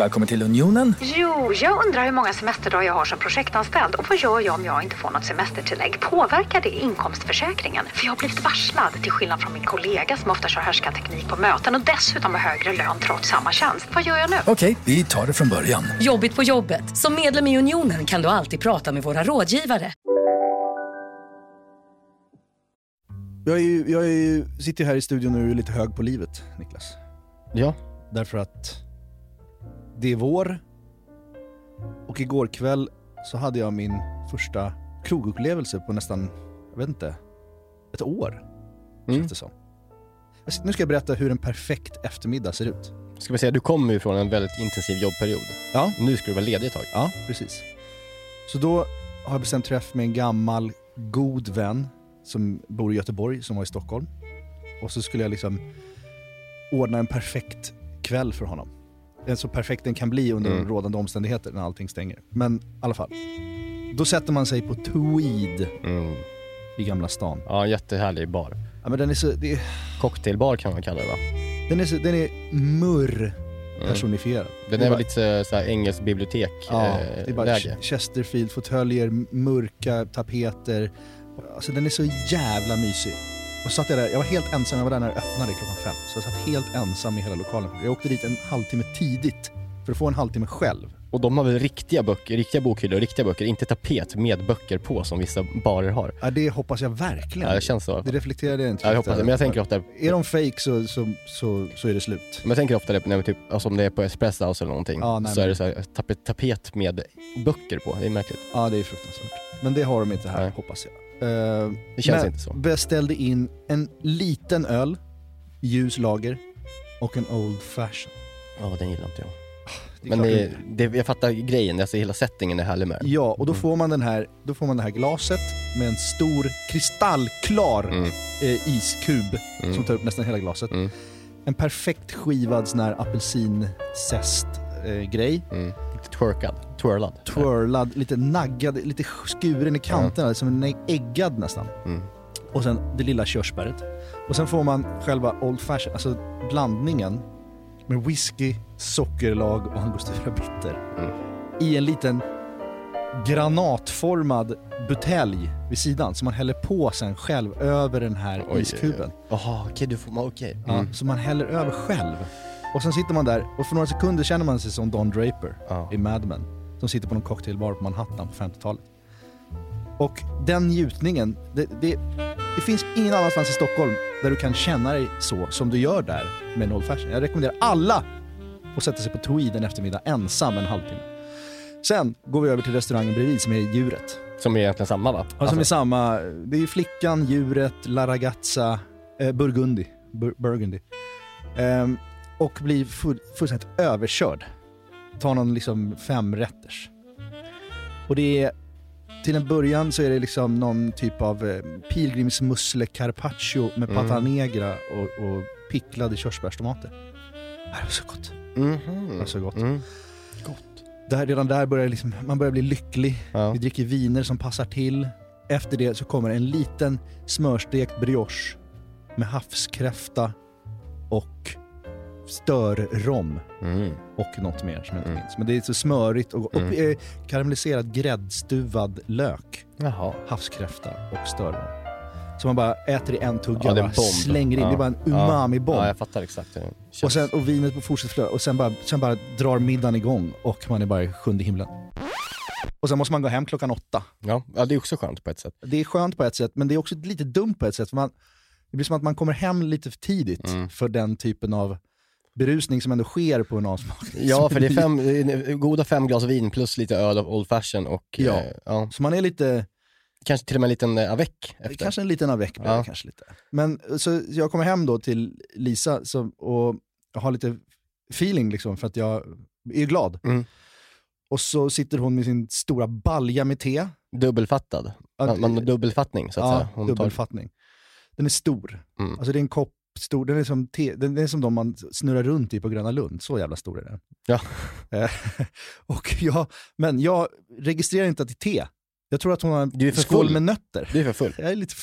Välkommen till Unionen. Jo, jag undrar hur många semesterdagar jag har som projektanställd och vad gör jag om jag inte får något semestertillägg? Påverkar det inkomstförsäkringen? För jag har blivit varslad, till skillnad från min kollega som ofta kör härskarteknik på möten och dessutom har högre lön trots samma tjänst. Vad gör jag nu? Okej, vi tar det från början. Jobbigt på jobbet. Som medlem i Unionen kan du alltid prata med våra rådgivare. Jag, är ju, jag är ju, sitter här i studion och är lite hög på livet, Niklas. Ja. Därför att det är vår och igår kväll så hade jag min första krogupplevelse på nästan, jag vet inte, ett år. Mm. Känns det som. Nu ska jag berätta hur en perfekt eftermiddag ser ut. Ska vi säga, du kommer ju från en väldigt intensiv jobbperiod. Ja. Nu ska du vara ledig ett tag. Ja, precis. Så då har jag bestämt träff med en gammal god vän som bor i Göteborg, som var i Stockholm. Och så skulle jag liksom ordna en perfekt kväll för honom. En så perfekt den kan bli under Mm. rådande omständigheter när allting stänger. Men i alla fall. Då sätter man sig på Tweed Mm. i Gamla stan. Ja, jättehärlig bar. Ja, men den är så, det är, Cocktailbar kan man kalla det va? den är, så, den är murr Mm. personifierad. Den Det är väl lite så här engelskt bibliotek Ja, eh, det är bara läge. Chesterfield-fåtöljer, mörka tapeter. Alltså den är så jävla mysig. Och satt jag där, jag var helt ensam, jag var där när det öppnade klockan fem. Så jag satt helt ensam i hela lokalen. Jag åkte dit en halvtimme tidigt för att få en halvtimme själv. Och de har väl riktiga böcker, riktiga bokhyllor, riktiga böcker, inte tapet med böcker på som vissa barer har. Ja, det hoppas jag verkligen. Ja, det känns så. Det reflekterade jag inte. Ja, jag hoppas det. Men jag tänker ofta, Är de fake så, så, så, så är det slut. men jag tänker ofta det när vi typ, alltså om det är på Espresso House eller någonting, Ja, nej, så men- är det så här, tapet, tapet med böcker på. Det är märkligt. Ja, det är fruktansvärt. Men det har de inte här, Nej. hoppas jag. Eh, Det känns men inte så. beställde in en liten öl, ljus lager och en old fashion. Ja, den gillar inte jag. Det är Men det, det, jag fattar grejen, alltså hela settingen är härlig med. Ja, och då Mm. får man den här, då får man det här glaset med en stor kristallklar Mm. eh, iskub Mm. som tar upp nästan hela glaset. Mm. En perfekt skivad sån här apelsinzest eh. Mm. Lite twerkad, twirlad. Twirlad, lite naggad, lite skuren i kanterna, som en äggad nästan. Mm. Och sen det lilla körsbäret. Och sen får man själva Old Fashion, alltså blandningen med whisky, sockerlag och angostura bitter. Mm. I en liten granatformad butelj vid sidan som man häller på sen själv över den här Oj, iskuben. Jaha, okej, du får, okej. Ja, Mm. Så man häller över själv. Och sen sitter man där och för några sekunder känner man sig som Don Draper Ja. i Mad Men. Som sitter på någon cocktailbar på Manhattan på 50-talet. Och den njutningen, det, det, det finns ingen annanstans i Stockholm där du kan känna dig så som du gör där med en Old Fashion. Jag rekommenderar alla att sätta sig på Tweed en eftermiddag ensam en halvtimme. Sen går vi över till restaurangen bredvid som är Djuret. Som är egentligen samma va? Ja, som Alltså, är samma, det är ju Flickan, Djuret, La Ragazza, eh, Burgundy. Bur Burgundy. Ehm, och blir full, fullständigt överkörd. Tar någon liksom femrätters. Och det är, till en början så är det liksom någon typ av eh, pilgrimsmussle carpaccio med Mm. pata negra och, och picklade körsbärstomater. Det var så gott. Mhm. Det var så gott. Mm. Där, redan där börjar liksom, man börjar bli lycklig. Ja. Vi dricker viner som passar till. Efter det så kommer en liten smörstekt brioche med havskräfta och störrom Mm. och något mer som inte Mm. minns. Men det är så smörigt och, och Mm. eh, karamelliserad gräddstuvad lök, Jaha. havskräfta och störrom. Så man bara äter i en tugga Ja, och slänger in. Ja. Det är bara en umami-bomb. Ja, jag fattar exakt. Känns- och, sen, och vinet fortsätter flöda och sen bara, sen bara drar middagen igång och man är bara i sjunde himlen. Och sen måste man gå hem klockan åtta. ja. ja, det är också skönt på ett sätt. Det är skönt på ett sätt, men det är också lite dumt på ett sätt. För man, det blir som att man kommer hem lite för tidigt Mm. för den typen av berusning som ändå sker på en avsmakning. Ja, för det är fem, eh, goda fem glas vin plus lite öl av Old Fashion och Ja. eh, ja, Så man är lite, kanske till och med en liten eh, avec efter. kanske en liten avec blir det Ja. kanske lite. Men så jag kommer hem då till Lisa som, och har lite feeling liksom för att jag är glad. Mm. Och så sitter hon med sin stora balja med te. Dubbelfattad. Man, man har dubbelfattning så att ja, säga. Hon dubbelfattning. Den är stor. Mm. Alltså det är en kopp stor, den är, som te, den är som de man snurrar runt i på Gröna Lund. Så jävla stor är den. Ja. Eh, och jag, men jag registrerar inte att det är te. Jag tror att hon har Du är en för skål full. med nötter. Du är för full. Jag är lite...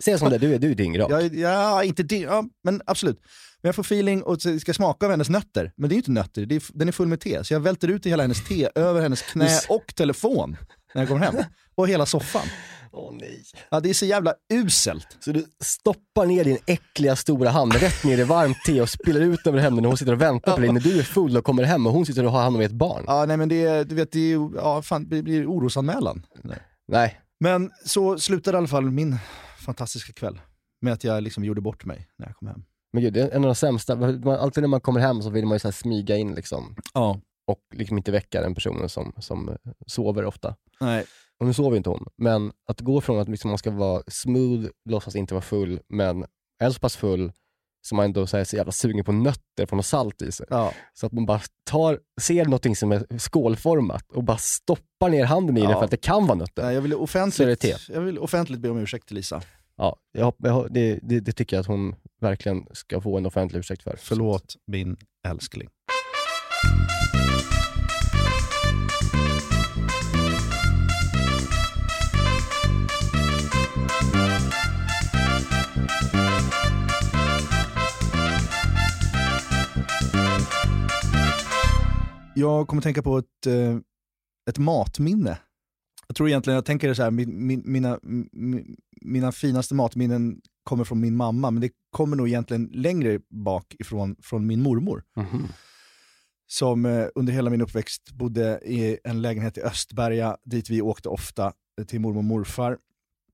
Se som det, du är, du är dyngrak. Jag, ja, inte det, ja, men absolut. Men jag får feeling och ska smaka av hennes nötter. Men det är ju inte nötter, det är, den är full med te. Så jag välter ut i hela hennes te över hennes knä och telefon när jag kommer hem. Och hela soffan. Åh nej. Ja, det är så jävla uselt. Så du stoppar ner din äckliga stora hand rätt ner i varmt te och spiller ut över henne när hon sitter och väntar på dig när du är full och kommer hem och hon sitter och har hand om ett barn. Ja, nej men det, är- du vet, det, är, ja, fan, det blir orosanmälan. Nej. Men så slutade i alla fall min fantastiska kväll med att jag liksom gjorde bort mig när jag kom hem. Men gud, det är en av de sämsta, alltid när man kommer hem så vill man ju så smyga in liksom. Ja. Och liksom inte väcka den personen som, som sover ofta. Nej. Och nu sover inte hon, men att gå från att liksom man ska vara smooth, låtsas inte vara full, men är så pass full som man ändå så, här, är så jävla sugen på nötter, på något salt i sig. Ja. Så att man bara tar, ser någonting som är skålformat och bara stoppar ner handen i det Ja. för att det kan vara nötter. Jag vill det offentligt, jag vill offentligt be om ursäkt till Lisa. Ja, jag, jag, det, det, det tycker jag att hon verkligen ska få en offentlig ursäkt för. Förlåt min älskling. Jag kommer tänka på ett, eh, ett matminne. Jag tror egentligen, jag tänker så här, min, min, mina, min, mina finaste matminnen kommer från min mamma, men det kommer nog egentligen längre bak ifrån från min mormor. Mhm. Som eh, under hela min uppväxt bodde i en lägenhet i Östberga, dit vi åkte ofta eh, till mormor och morfar.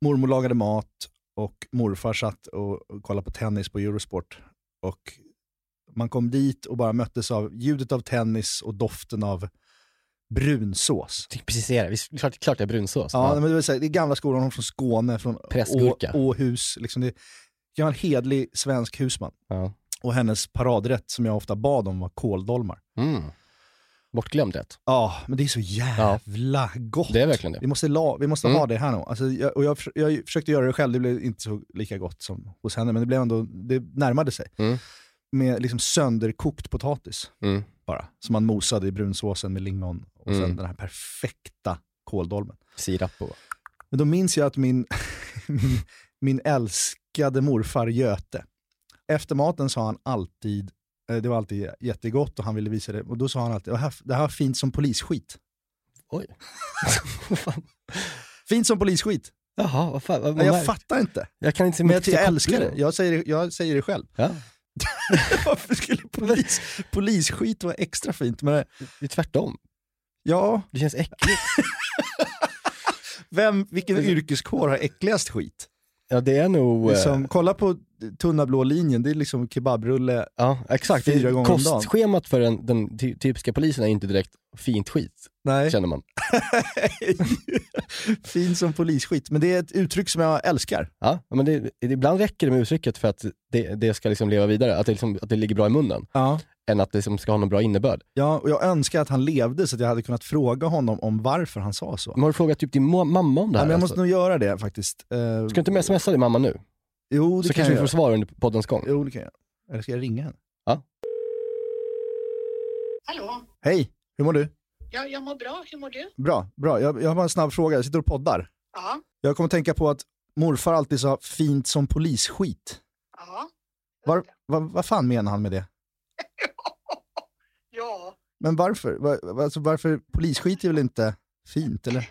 Mormor lagade mat och morfar satt och, och kollade på tennis på Eurosport. Och man kom dit och bara möttes av ljudet av tennis och doften av brunsås. Jag precis säga det, Visst, klart, klart det är brunsås. Ja, men det, vill säga, det är gamla skolan, från Skåne, från. Å- Åhus. Liksom det är gammal hedlig svensk husman. Ja. Och hennes paradrätt som jag ofta bad om var kåldolmar. Mm. Bortglömd rätt. Ja, men det är så jävla gott. Det är verkligen det. Vi måste, la, vi måste Mm. ha det här nu. Alltså, jag, och jag, jag försökte göra det själv, det blev inte så lika gott som hos henne, men det, blev ändå, det närmade sig. Mm. Med liksom sönderkokt potatis Mm. bara, som man mosade i brunsåsen med lingon och sen Mm. den här perfekta kåldolmen. Sirap på. Men då minns jag att min, min, min älskade morfar Göte, efter maten sa han alltid, eh, det var alltid jättegott och han ville visa det, och då sa han alltid, det här, det här var fint som polisskit. Oj. Fint som polisskit. Jaha, vad fan. Vad, jag fattar inte. jag kan inte se Men mycket jag, jag koppla älskar det. Jag säger jag säger det själv. Ja, Varför skulle polis, polisskit vara extra fint? Men, det är tvärtom. ja, Det känns äckligt. vem, vilken yrkeskår har äckligast skit? Ja, det är nog... Liksom, kolla på tunna blå linjen, det är liksom kebabrulle. Ja, exakt. Fyra gånger om dagen. Kostschemat för den, den ty- typiska polisen är inte direkt fint skit, Nej. känner man. fin som polisskit. Men det är ett uttryck som jag älskar. Ja, men det, ibland räcker det med uttrycket för att det, det ska liksom leva vidare, att det, liksom, att det ligger bra i munnen, Ja. Än att det liksom ska ha någon bra innebörd. Ja, och jag önskar att han levde så att jag hade kunnat fråga honom om varför han sa så. Men har du frågat typ din mamma om det Ja, här? men jag alltså? måste nog göra det faktiskt. Eh, Ska du inte smsa din mamma nu? jo, det Så kan kanske jag vi får svar under poddens gång. Jo, det kan jag. Eller ska jag ringa henne? Hallå? Hej, hur mår du? Ja, jag mår bra. Hur mår du? Bra, bra. Jag, jag har bara en snabb fråga. Jag sitter och poddar. Ja. Jag kommer tänka på att morfar alltid sa fint som polisskit. Ja. Var, vad, vad fan menar han med det? Ja, Men varför? Var, alltså varför? Polisskit är väl inte fint, eller?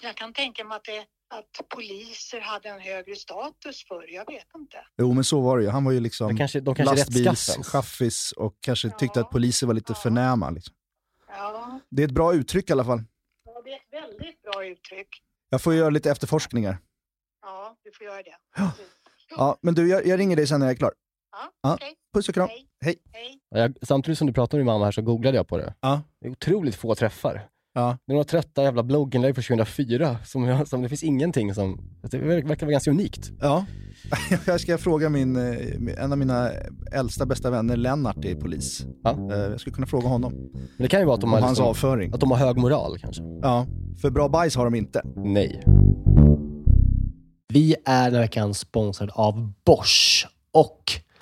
jag kan tänka mig att, det, att poliser hade en högre status förr. Jag vet inte. Jo, men så var det ju. Han var ju liksom De kanske, de kanske rättskaffens. lastbilschaffis och kanske Ja. tyckte att poliser var lite Ja. förnäma. Liksom. Ja, Det är ett bra uttryck i alla fall. ja, det är ett väldigt bra uttryck. Jag får göra lite efterforskningar. Ja, du får göra det. Ja. Ja, men du, jag, jag ringer dig sen när jag är klar. Ja, Ja. okej. Puss och kram. Hej. Hej. Hej. Ja, Jag, samtidigt som du pratar med din mamma här så googlade jag på det. Ja. Det är otroligt få träffar. Ja. Det är några trötta jävla blogginlägg från 2004 som, jag, som det finns ingenting som... Det verkar vara ganska unikt. Ja. Jag ska fråga min, eh, en av mina äldsta bästa vänner, Lennart, är polis. Ja. Eh, Jag skulle kunna fråga honom Men det kan ju vara att de har, hans liksom, avföring. att de har hög moral kanske. Ja, för bra bajs har de inte. Nej. Vi är den här veckan sponsrade av Bosch. Och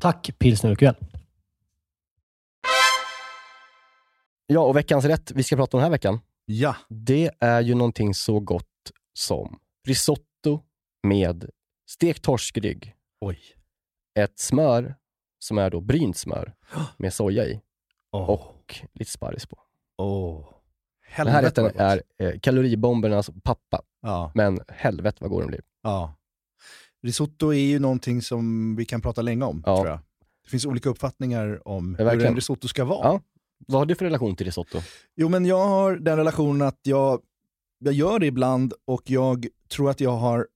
Tack pilsner urquell. Ja, och veckans rätt vi ska prata om den här veckan, Ja. det är ju någonting så gott som risotto med stekt torskrygg, Oj. ett smör som är då brynt smör med soja i Oh. och lite sparris på. oh. Den här rätten är eh, kaloribombernas pappa, Ja. men helvete vad god den blir. ja. Risotto är ju någonting som vi kan prata länge om, Ja. tror jag. Det finns olika uppfattningar om hur en risotto ska vara. Ja. Vad har du för relation till risotto? Jo, men jag har den relationen att jag, jag gör det ibland och jag tror att jag har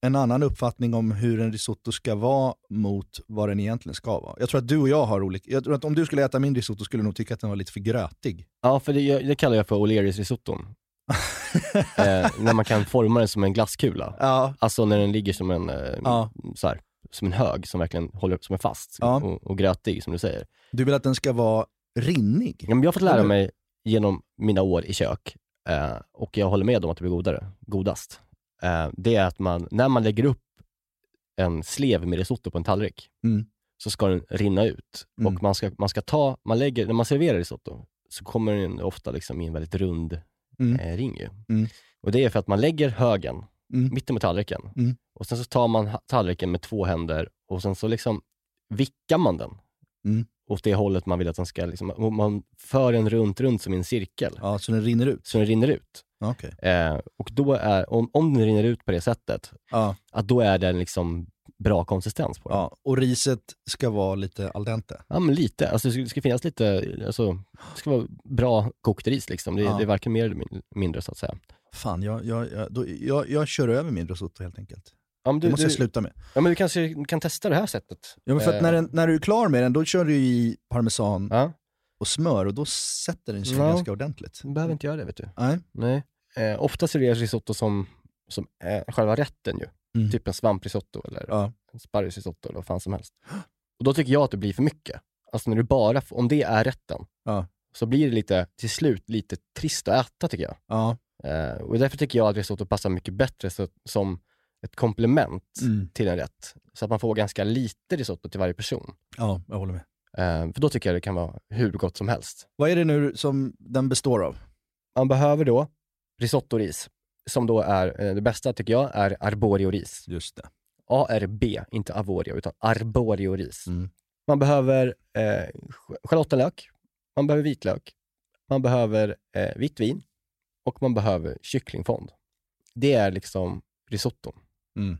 en annan uppfattning om hur en risotto ska vara mot vad den egentligen ska vara. Jag tror att du och jag har olika... Jag tror att om du skulle äta min risotto skulle du nog tycka att den var lite för grötig. Ja, för det, det kallar jag för O'Learys risotton. eh, när man kan forma den som en glasskula. Ja. Alltså när den ligger som en, eh, Ja. så här, som en hög som verkligen håller som är fast Ja. och, och grötig som du säger. Du vill att den ska vara rinnig? Ja, men jag har fått lära mig genom mina år i kök, eh, och jag håller med om att det blir godare, godast. Eh, det är att man, när man lägger upp en slev med risotto på en tallrik, Mm. så ska den rinna ut. Mm. Och man ska, man ska ta, man lägger, när man serverar risotto, så kommer den ofta liksom i en väldigt rund Mm. eh, ring ju. Mm. Och det är för att man lägger högen Mm. mitten på tallriken, Mm. och sen så tar man tallriken med två händer och sen så liksom vickar man den Mm. åt det hållet man vill att den ska, liksom, man för den runt, runt som i en cirkel, Ja, så den rinner ut? så den rinner ut. Okej. Eh, och då är, om, om den rinner ut på det sättet, Ja, att då är den liksom bra konsistens på den. ja. Och riset ska vara lite al dente? Ja, men lite. Alltså, det ska- det ska finnas lite, alltså, det ska vara bra kokt ris liksom. Det, Ja. det är varken mer eller min- mindre så att säga. Fan, jag, jag, jag, då, jag, jag kör över min risotto helt enkelt. Ja, men Det du, måste du, jag sluta med. ja, men du kanske kan testa det här sättet. Ja, men för att Eh, när, den, när du är klar med den, då kör du i parmesan Ja, och smör och då sätter den sig Ja. ganska ordentligt. du behöver inte göra det vet du. Nej. Nej. Eh, ofta serveras risotto som, som eh, själva rätten ju. Mm. Typ en svamprisotto eller Ja. en sparrisrisotto eller vad fan som helst. Och då tycker jag att det blir för mycket. Alltså när du bara, om det är rätten, Ja. så blir det lite, till slut lite trist att äta tycker jag. Ja. Eh, och därför tycker jag att risotto passar mycket bättre så, som ett komplement Mm. till en rätt. Så att man får ganska lite risotto till varje person. ja, jag håller med. Eh, för då tycker jag det kan vara hur gott som helst. Vad är det nu som den består av? Man behöver då risottoris, som då är, eh, det bästa tycker jag, är arborio-ris. Just det. ARB, inte avorio, utan arborio-ris. Mm. Man behöver eh, sch- schalottenlök, man behöver vitlök, man behöver eh, vitt vin och man behöver kycklingfond. Det är liksom risotton. Mm.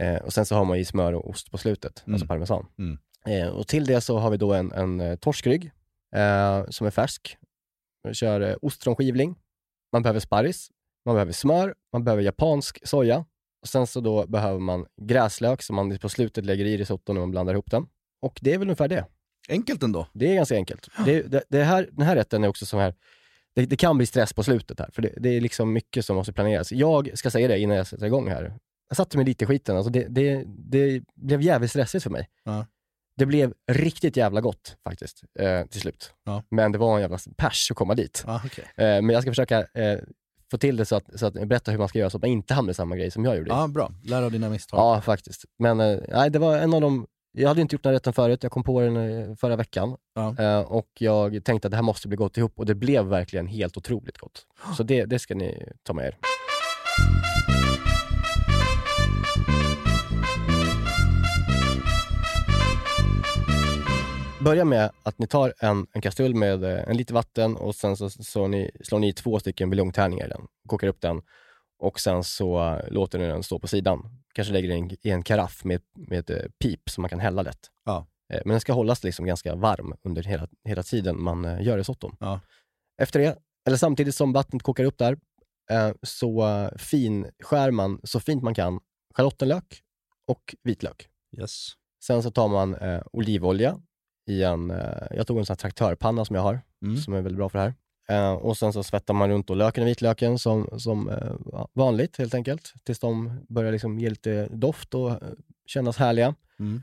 Eh, och sen så har man i smör och ost på slutet, Mm. alltså parmesan. Mm. Eh, och till det så har vi då en, en eh, torskrygg eh, som är färsk. Man kör eh, ostronskivling, man behöver sparris, man behöver smör, man behöver japansk soja. Och sen så då behöver man gräslök som man på slutet lägger i risotton när man blandar ihop den. Och det är väl ungefär det. Enkelt ändå. Det är ganska enkelt. Det, det, det här, den här rätten är också så här, det, det kan bli stress på slutet här, för det, det är liksom mycket som måste planeras. Jag ska säga det innan jag sätter igång här. Jag satte mig lite i skiten, alltså det, det, det blev jävligt stressigt för mig. Ja. Det blev riktigt jävla gott faktiskt, eh, till slut. Ja. Men det var en jävla pers att komma dit. Ja, okej. Eh, men jag ska försöka eh, få till det så att, så att berätta hur man ska göra så att man inte hamnar i samma grej som jag gjorde. Ja, bra. Lär av dina misstag. Ja, faktiskt. Men eh, nej, det var en av de... Jag hade inte gjort den här rätten förut, jag kom på den eh, förra veckan. Ja. Eh, och jag tänkte att det här måste bli gott ihop och det blev verkligen helt otroligt gott. Så det, det ska ni ta med er. Börja med att ni tar en, en kastrull med eh, en liter vatten och sen så, så ni, slår ni två stycken buljongtärningar i den. Kokar upp den och sen så eh, låter ni den stå på sidan. Kanske lägger den i en karaff med, med ett eh, pip som man kan hälla lätt. Ja. Men den ska hållas liksom ganska varm under hela, hela tiden man gör risotton. Ja. Efter det, eller samtidigt som vattnet kokar upp där, så finskär man så fint man kan schalottenlök och vitlök. Yes. Sen så tar man olivolja i en, eh, jag tog en sån här traktörpanna som jag har, Mm. som är väldigt bra för det här. Eh, och sen så svettar man runt då löken och vitlöken som, som eh, vanligt helt enkelt, tills de börjar liksom ge lite doft och eh, kännas härliga. Mm.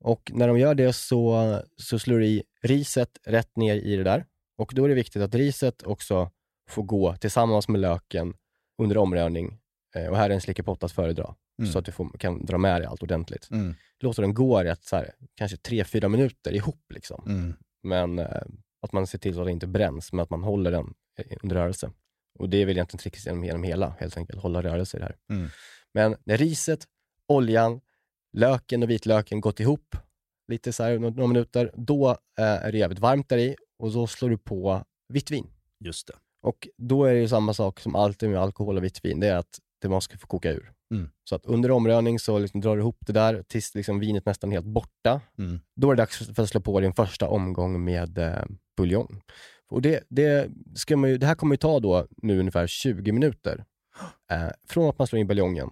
Och när de gör det så, så slår du i riset rätt ner i det där. Och då är det viktigt att riset också får gå tillsammans med löken under omrörning. Eh, och här är en slickepott att föredra, Mm. så att du får, kan dra med dig allt ordentligt. Mm. Låter den gå rätt så här, kanske 3-4 minuter ihop. Liksom. Mm. Men eh, att man ser till så att det inte bränns, men att man håller den eh, under rörelse. Och det är väl egentligen tricket genom, genom hela, helt enkelt, hålla rörelse i det här. Mm. Men när riset, oljan, löken och vitlöken gått ihop lite så här, några några minuter, då eh, är det jävligt varmt där i och då slår du på vitt vin. Just det. Och då är det ju samma sak som alltid med alkohol och vitt vin, det är att det måste få koka ur. Mm. Så att under omrörning så liksom drar du ihop det där tills liksom vinet nästan är helt borta. Mm. Då är det dags för att slå på din första omgång med eh, buljong. Och det, det, ska man ju, det här kommer ju ta då nu ungefär 20 minuter. Eh, från att man slår in buljongen,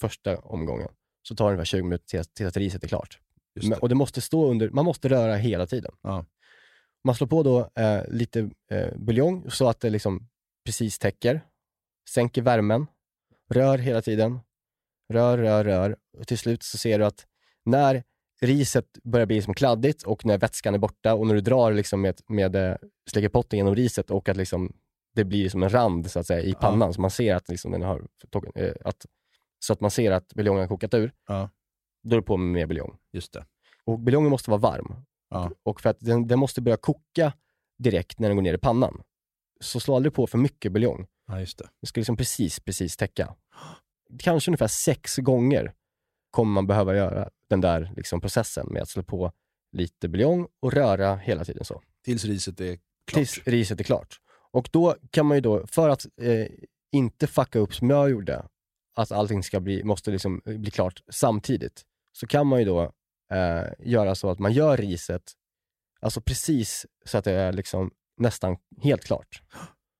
första omgången, så tar det ungefär 20 minuter till, till att riset är klart. Just Men, det. och det måste stå under, man måste röra hela tiden. Ja. Man slår på då eh, lite eh, buljong så att det liksom precis täcker. Sänker värmen. Rör hela tiden. Rör, rör, rör. Och till slut så ser du att när riset börjar bli liksom kladdigt och när vätskan är borta och när du drar liksom med, med eh, släckerpotten genom riset och att liksom det blir som en rand så att säga i pannan så man ser att, liksom den har, eh, att, så att man ser att buljongen har kokat ur. Ja. Då är det på med mer buljong. Just det. Och buljongen måste vara varm. Ja. Och för att den, den måste börja koka direkt när den går ner i pannan. Så slå aldrig på för mycket buljong. Ja, just det. Det ska liksom precis, precis täcka. Kanske ungefär sex gånger kommer man behöva göra den där liksom processen med att slå på lite buljong och röra hela tiden så. Tills riset är klart. Tills riset är klart. Och då kan man ju då, för att eh, inte fucka upp som jag gjorde, att allting ska bli, måste liksom bli klart samtidigt, så kan man ju då eh, göra så att man gör riset, alltså precis så att det är liksom nästan helt klart.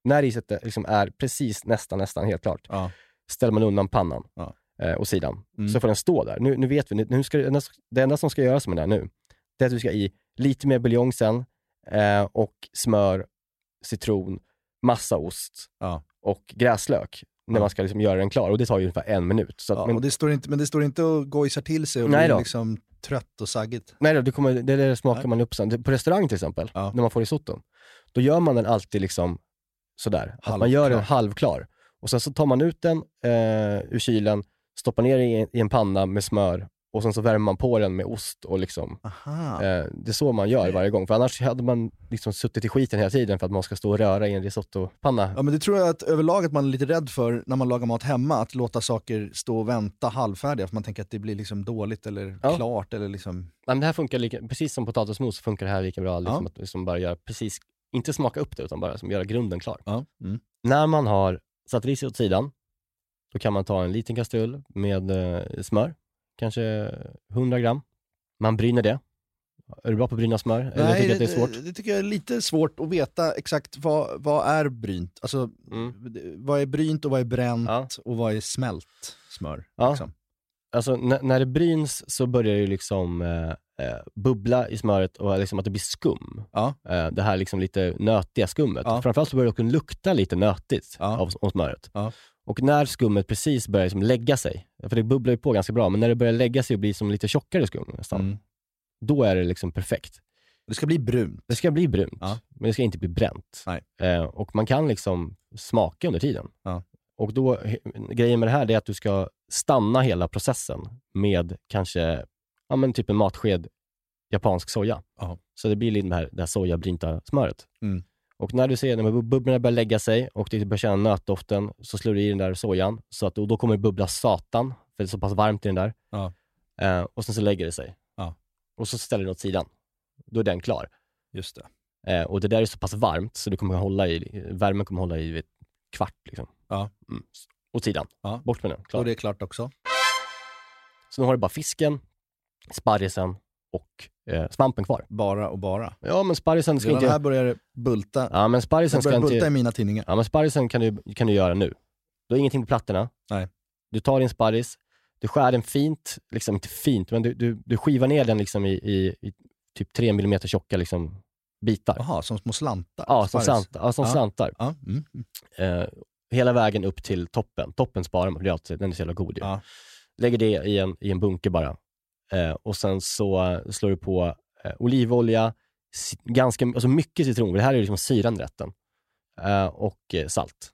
När riset är- liksom är precis nästan, nästan helt klart, Ja. ställer man undan pannan Ja. eh, och sidan. Mm. Så får den stå där. Nu, nu vet vi, nu- ska, det enda- det som ska göras med den här nu, det är att du ska i lite mer buljong sen eh, och smör, citron, massa ost Ja. och gräslök när man ska liksom göra den klar. Och det tar ju ungefär en minut. Så att, Ja, men, det står inte, men det står inte och gojsar till sig och blir liksom trött och saggigt. Nej då, det, kommer, det där smakar Nej. man upp sen. Det- På restaurang till exempel, Ja. när man får risotto, då gör man den alltid liksom sådär. Att man Halvklar. gör den halvklar. Och sen så tar man ut den eh, ur kylen, stoppar ner i, en- i en panna med smör och sen så värmer man på den med ost och liksom. Eh, det är så man gör varje gång, för annars hade man liksom suttit i skiten hela tiden för att man ska stå och röra i en risottopanna. Ja men det tror jag att överlag att man är lite rädd för när man lagar mat hemma, att låta saker stå och vänta halvfärdiga för man tänker att det blir liksom dåligt eller Ja. klart eller liksom... Nej, men det här funkar lika, precis som potatismos funkar det här lika bra, liksom Ja. att liksom bara göra precis, inte smaka upp det utan bara som göra grunden klar. Ja. Mm. När man har satt riset åt sidan, då kan man ta en liten kastrull med eh, smör, kanske 100 gram. Man bryner det. Är du bra på att bryna smör? Eller tycker du att det är svårt? det tycker jag är lite svårt att veta exakt vad, vad är brynt. Alltså, Mm. det- vad är brynt och vad är bränt Ja. och vad är smält smör? Ja. Liksom. Alltså när, det bryns så börjar det liksom eh, eh, bubbla i smöret och liksom att det blir skum. Ja. Eh, det här liksom lite nötiga skummet. Ja. Framförallt så börjar det lukta lite nötigt Ja. av, av smöret. Ja. Och när skummet precis börjar liksom lägga sig, för det bubblar ju på ganska bra, men när det börjar lägga sig och bli som lite tjockare skum nästan, Mm. då är det liksom perfekt. Det ska bli brunt. Det ska bli brunt, Ja. men det ska inte bli bränt. Eh, och man kan liksom smaka under tiden. Ja. Och då, grejen med det här är att du ska stanna hela processen med kanske, ja men typ en matsked japansk soja. Ja. Så det blir lite det här, det här sojabrynta smöret. Mm. Och när du ser när bub- bubblorna börjar lägga sig och du börjar känna nötdoften, så slår du i den där sojan. Så att, och då kommer det bubbla satan, för det är så pass varmt i den där. Ja. Eh, och sen så lägger det sig. Ja. Och så ställer du den åt sidan. Då är den klar. Just det. Eh, och det där är så pass varmt så du kommer hålla i, värmen kommer hålla i vid kvart. Liksom. Ja. Mm. Åt sidan. Ja. Bort med den. Klar. Och det är klart också. Så nu har du bara fisken, sparrisen och eh, svampen kvar. Bara och bara. Ja, men sparrisen ska Redan inte... här börjar det bulta. Ja, men sparrisen ska börjar inte... bulta i mina tidningar. Ja, men sparrisen kan du, kan du göra nu. Du har ingenting på plattorna. Nej. Du tar din sparris, du skär den fint, liksom inte fint, men du, du, du skivar ner den liksom i, i, i typ 3 mm tjocka liksom, bitar. Jaha, som små slantar? Ja, som, slant, ja, som Ja. slantar. Ja, mm. mm. Eh, hela vägen upp till toppen. Toppen sparar man, för den är så jävla god ju. Ja. Lägger det i en, i en bunke bara. Eh, och sen så slår du på eh, olivolja, ganska, alltså mycket citron, det här är liksom syran rätten. Eh, och eh, salt.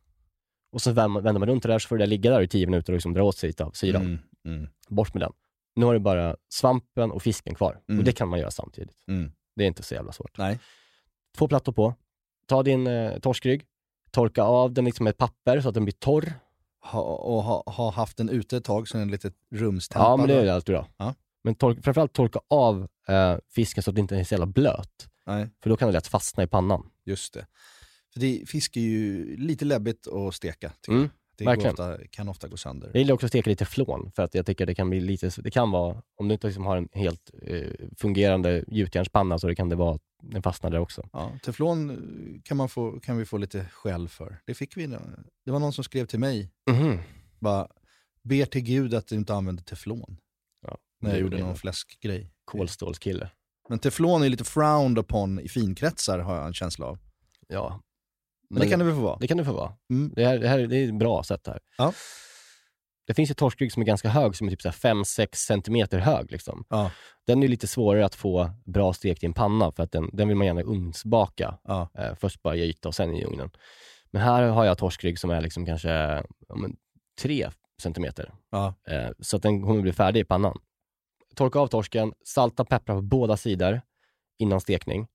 Och så vänder man, runt det där så får det där ligga där i tio minuter och liksom dra åt sig lite av syran. Mm. Mm. Bort med den. Nu har du bara svampen och fisken kvar. Mm. Och det kan man göra samtidigt. Mm. Det är inte så jävla svårt. Nej. Två plattor på. Ta din eh, torskrygg, torka av den liksom med ett papper så att den blir torr. Ha, och ha, ha haft den ute ett tag så den är lite rumstempad. Ja, men det är alltid bra. Ja. Men tor- framförallt torka av eh, fisken så att den inte är så jävla blöt. Nej, För då kan det lätt fastna i pannan. just det. För det, fisk är ju lite läbbigt att steka. Mm. Det ofta, kan ofta gå sönder. Jag gillar också att steka lite flån för att jag tycker det kan bli lite, det kan vara, om du inte liksom har en helt eh, fungerande gjutjärnspanna så det kan det vara, den fastnar där också. Ja, teflon eh, kan, man få, kan vi få lite skäll för. Det fick vi. Det var någon som skrev till mig, Mhm. bara ber till gud att du inte använder teflon. Ja, När jag gjorde någon fläskgrej. Kolstålskille. Men teflon är lite frowned upon i finkretsar har jag en känsla av. Ja. Men, det kan det väl få vara? Det kan det få vara. Mm. Det, här, det här det är ett bra sätt här. Ja. Det finns ju torskrygg som är ganska hög, som är typ 5-6 centimeter hög. Liksom. Ja. Den är lite svårare att få bra stekt i en panna, för att den, den vill man gärna ugnsbaka. Ja. Eh, först bara i yta och sen i ugnen. Men här har jag torskrygg som är liksom kanske ja, men, 3 centimeter. Ja. Eh, så att den kommer bli färdig i pannan. Torka av torsken, salta och peppra på båda sidor innan stekning.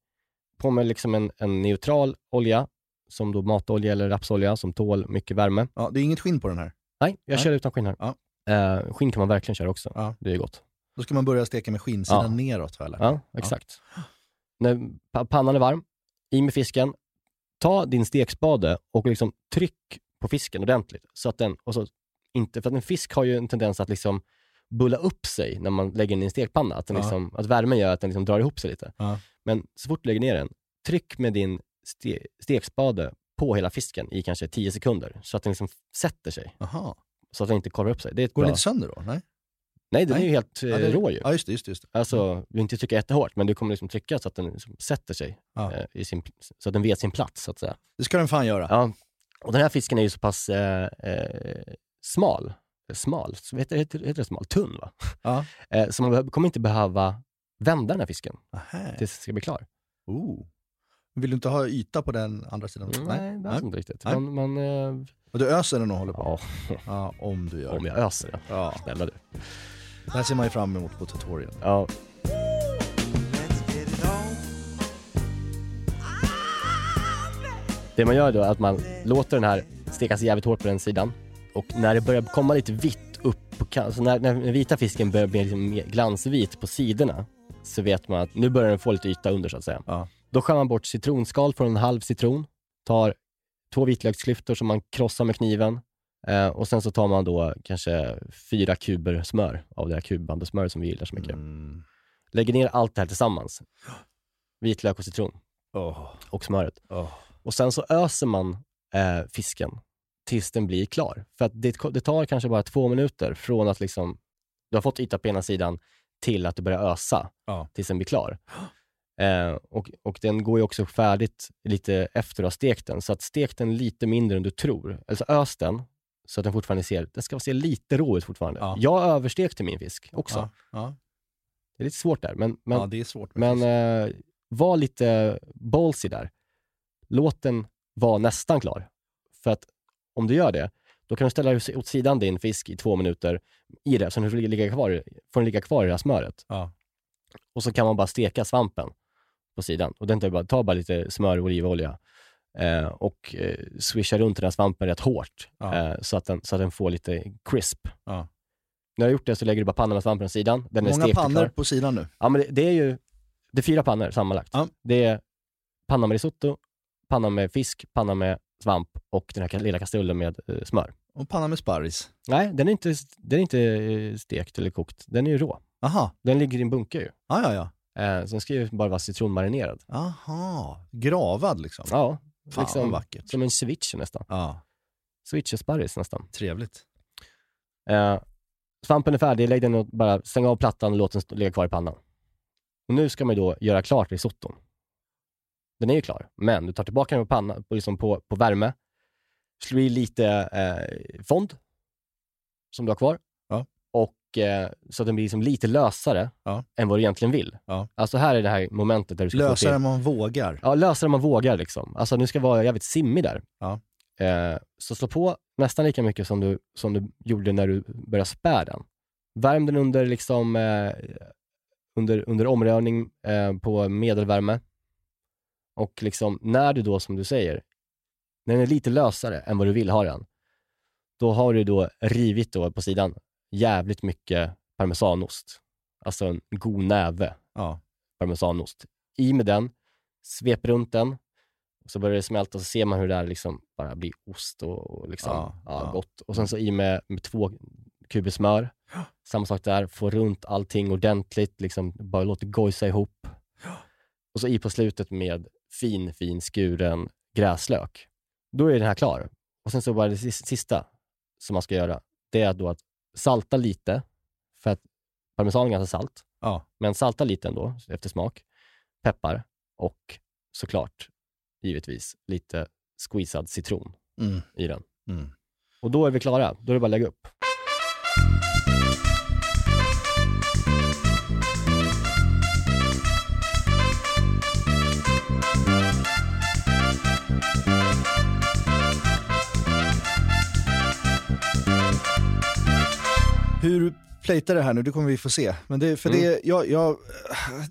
På med liksom en, en neutral olja, som då matolja eller rapsolja, som tål mycket värme. ja, det är inget skinn på den här. Nej, jag Nej. kör utan skinn här. Ja. Eh, skinn kan man verkligen köra också. Ja. Det är gott. Då ska man börja steka med skinnsidan Ja. neråt lärt Ja, exakt. När pa- pannan är varm, i med fisken, ta din stekspade och liksom tryck på fisken ordentligt. Så att den, och så inte, för att en fisk har ju en tendens att liksom bulla upp sig när man lägger den i en stekpanna. Att, den Ja. liksom, att värmen gör att den liksom drar ihop sig lite. Ja. Men så fort du lägger ner den, tryck med din ste, stekspade på hela fisken i kanske 10 sekunder. Så att den liksom sätter sig. Aha. Så att den inte korvar upp sig. Det är ett Går bra... den inte sönder då? Nej? Nej, den Nej. är ju helt eh, Ja, det- rå ju. Ja, just det. Just det, just det. Alltså, du vill inte trycka jättehårt, men du kommer liksom trycka så att den liksom sätter sig. Ja. Eh, i sin, så att den vet sin plats, så att säga. Det ska den fan göra. Ja. Och den här fisken är ju så pass eh, eh, smal. Eh, Smal? Så Heter, heter, heter det smal? Tunn, va? Ja. Eh, så man kommer inte behöva vända den här fisken Nähä. tills den ska bli klar. Oh. Vill du inte ha yta på den andra sidan? Mm, Nej, det är inte riktigt. Nej. Man, man, eh, Och du öser den och håller på? ja, Ja, om du gör om jag öser det. Ja, Snälla du. det här ser man ju fram emot på tutorialen. Ja. Det man gör då är att man låter den här stekas jävligt hårt på den sidan och när det börjar komma lite vitt upp på kanten, så när, när den vita fisken börjar bli liksom mer glansvit på sidorna så vet man att nu börjar den få lite yta under så att säga. Ja. Då skär man bort citronskal från en halv citron, tar två vitlöksklyftor som man krossar med kniven eh, och sen så tar man då kanske fyra kuber smör av det här kubbandesmöret som vi gillar så mycket. Mm. Lägger ner allt det här tillsammans. Vitlök och citron Åh, och smöret. åh. Och sen så öser man eh, fisken tills den blir klar. För att det, det tar kanske bara två minuter från att liksom, du har fått yta på ena sidan till att du börjar ösa Ja. tills den blir klar. Eh, och, och den går ju också färdigt lite efter att ha stekt den. Så att stek den lite mindre än du tror. Alltså ös den så att den fortfarande ser, den ska se lite rå ut fortfarande. Ja. Jag överstekte min fisk också. Ja, ja. Det är lite svårt där, men, men svårt. men eh, var lite ballsy där. Låt den vara nästan klar. För att om du gör det, då kan du ställa åt sidan din fisk i två minuter i det, så den får ligga kvar, får den ligga kvar i det här smöret. Och så kan man bara steka svampen på sidan. Och den tar bara, ta bara lite smör och olivolja eh, och eh, swisha runt den här svampen rätt hårt Ja. eh, så, att den, så att den får lite crisp. Ja. När du har gjort det så lägger du bara pannan med svampen åt sidan. Den är Många stekt och pannor på sidan nu. Ja, men det, det är ju det är fyra pannor sammanlagt. Ja. Det är panna med risotto, panna med fisk, panna med svamp och den här lilla kastrullen med eh, smör. Och panna med sparris. Nej, den är inte, den är inte eh, stekt eller kokt. Den är ju rå. Aha, Den ligger i en bunke ju. ja, ja, ja. Eh, så den ska ju bara vara citronmarinerad. Aha, gravad liksom. Ja, Fan liksom vad vackert. som en ceviche nästan. Ja, Ceviche-sparris nästan. trevligt. Eh, svampen är färdig, lägg den och bara stäng av plattan och låt den ligga kvar i pannan. Och nu ska man ju då göra klart risotton. Den är ju klar, men du tar tillbaka den på, panna, på, liksom på, på värme, slår i lite eh, fond som du har kvar eh, så att den blir liksom lite lösare Ja. än vad du egentligen vill. Ja. Alltså här är det här momentet där du ska få Lösare än man vågar. Ja, lösare än man vågar liksom. Alltså nu ska vara jävligt simmig där. Ja. Eh, så slå på nästan lika mycket som du, som du gjorde när du började spä den. Värm den under, liksom, eh, under, under omrörning eh, på medelvärme. Och liksom, när du då, som du säger, när den är lite lösare än vad du vill ha den, då har du då rivit då på sidan jävligt mycket parmesanost. Alltså en god näve Ja. parmesanost. I med den, svep runt den, och så börjar det smälta och så ser man hur det där liksom bara blir ost och, och liksom, Ja, ja, ja. gott. Och sen så i med, med två kuber smör. Samma sak där, få runt allting ordentligt, liksom, bara låt det gojsa ihop. Och så i på slutet med fin, fin skuren gräslök. Då är den här klar. Och sen så bara det sis- sista som man ska göra, det är då att salta lite, för att parmesan är ganska salt. Ja. Men salta lite ändå efter smak. Peppar och såklart, givetvis, lite squeezad citron Mm. i den. Mm. Och då är vi klara. Då är det bara att lägga upp. Hur du plejtar det här nu, det kommer vi få se. Men det, för Mm. det, jag, jag,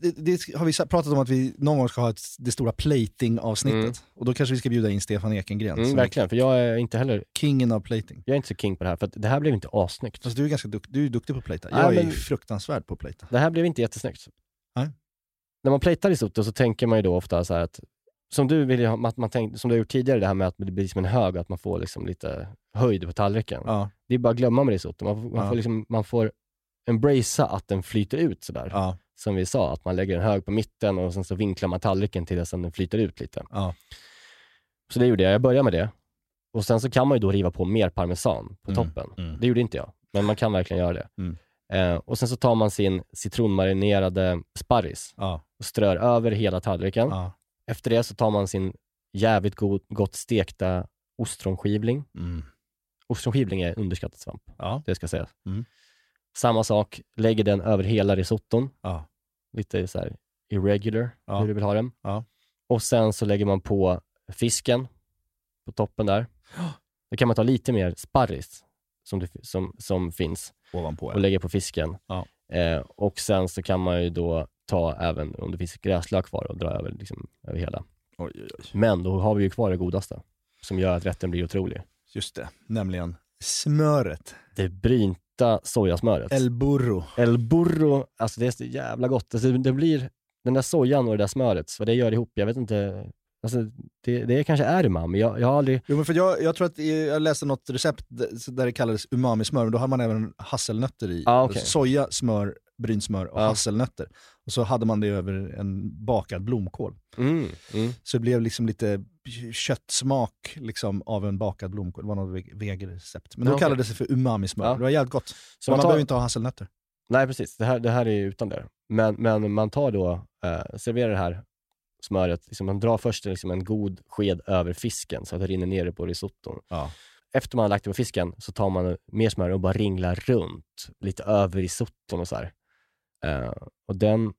det, det har vi pratat om att vi någon gång ska ha ett, det stora plating-avsnittet. Mm. Och då kanske vi ska bjuda in Stefan Ekengren, Mm, verkligen, för jag är inte heller kingen av plating. jag är inte så king på det här, för det här blev inte assnyggt. Alltså, du är ganska dukt, du är duktig på att. Nej, Jag är men- fruktansvärd på att plejta. Det här blev inte jättesnyggt. Nej. När man plejtar risotto så tänker man ju då ofta så här att, som du vill ha, att man tänkt, som du har gjort tidigare, det här med att det blir som en hög och att man får liksom lite höjd på tallriken. Ja, Det är bara att glömma med risotto. Man, man, Ja. får, liksom, man får embracea att den flyter ut sådär. ja, Som vi sa, att man lägger en hög på mitten och sen så vinklar man tallriken till dess att den flyter ut lite. ja. Så det gjorde jag. Jag började med det. Och sen så kan man ju då riva på mer parmesan på Mm, toppen. mm. Det gjorde inte jag, men man kan verkligen göra det. Mm. Eh, och sen så tar man sin citronmarinerade sparris och strör över hela tallriken. Efter det så tar man sin jävligt god, gott stekta ostronskivling. Mm. Ostronskivling är underskattad svamp, ja. det ska sägas. Mm. Samma sak, lägger den över hela risotton. ja. Lite så här irregular, Ja. hur du vill ha den. Ja. Och sen så lägger man på fisken på toppen där. Då kan man ta lite mer sparris som, det, som, som finns Ovanpå. och lägga på fisken. Eh, och sen så kan man ju då ta även om det finns gräslök kvar och dra över, liksom, över hela. Oj, oj, oj. Men då har vi ju kvar det godaste som gör att rätten blir otrolig. Just det, nämligen smöret. Det brynta sojasmöret. El burro. El burro, alltså det är så jävla gott. Alltså det blir den där sojan och det där smöret, vad det gör ihop, jag vet inte. Alltså det, det kanske är umami, jag, jag har aldrig... Jo, men för jag, jag tror att jag läste något recept där det kallades umami-smör, men då har man även hasselnötter i. Ah, okej. Soja, smör, brynt smör och Ja. hasselnötter. Och så hade man det över en bakad blomkål. Mm, mm. Så det blev liksom lite köttsmak liksom, av en bakad blomkål. Det var något ve- vegerecept. Men då Ja, okej. kallades det för umami-smör. Ja. Det var jävligt gott. Så man, man tar- behöver inte ha hasselnötter. Nej precis, det här, det här är utan det. Men, men man tar då, eh, serverar det här smöret, liksom, man drar först liksom en god sked över fisken så att det rinner ner på risotton. Ja. Efter man har lagt det på fisken så tar man mer smör och bara ringlar runt lite över risotton och så här. Eh, och den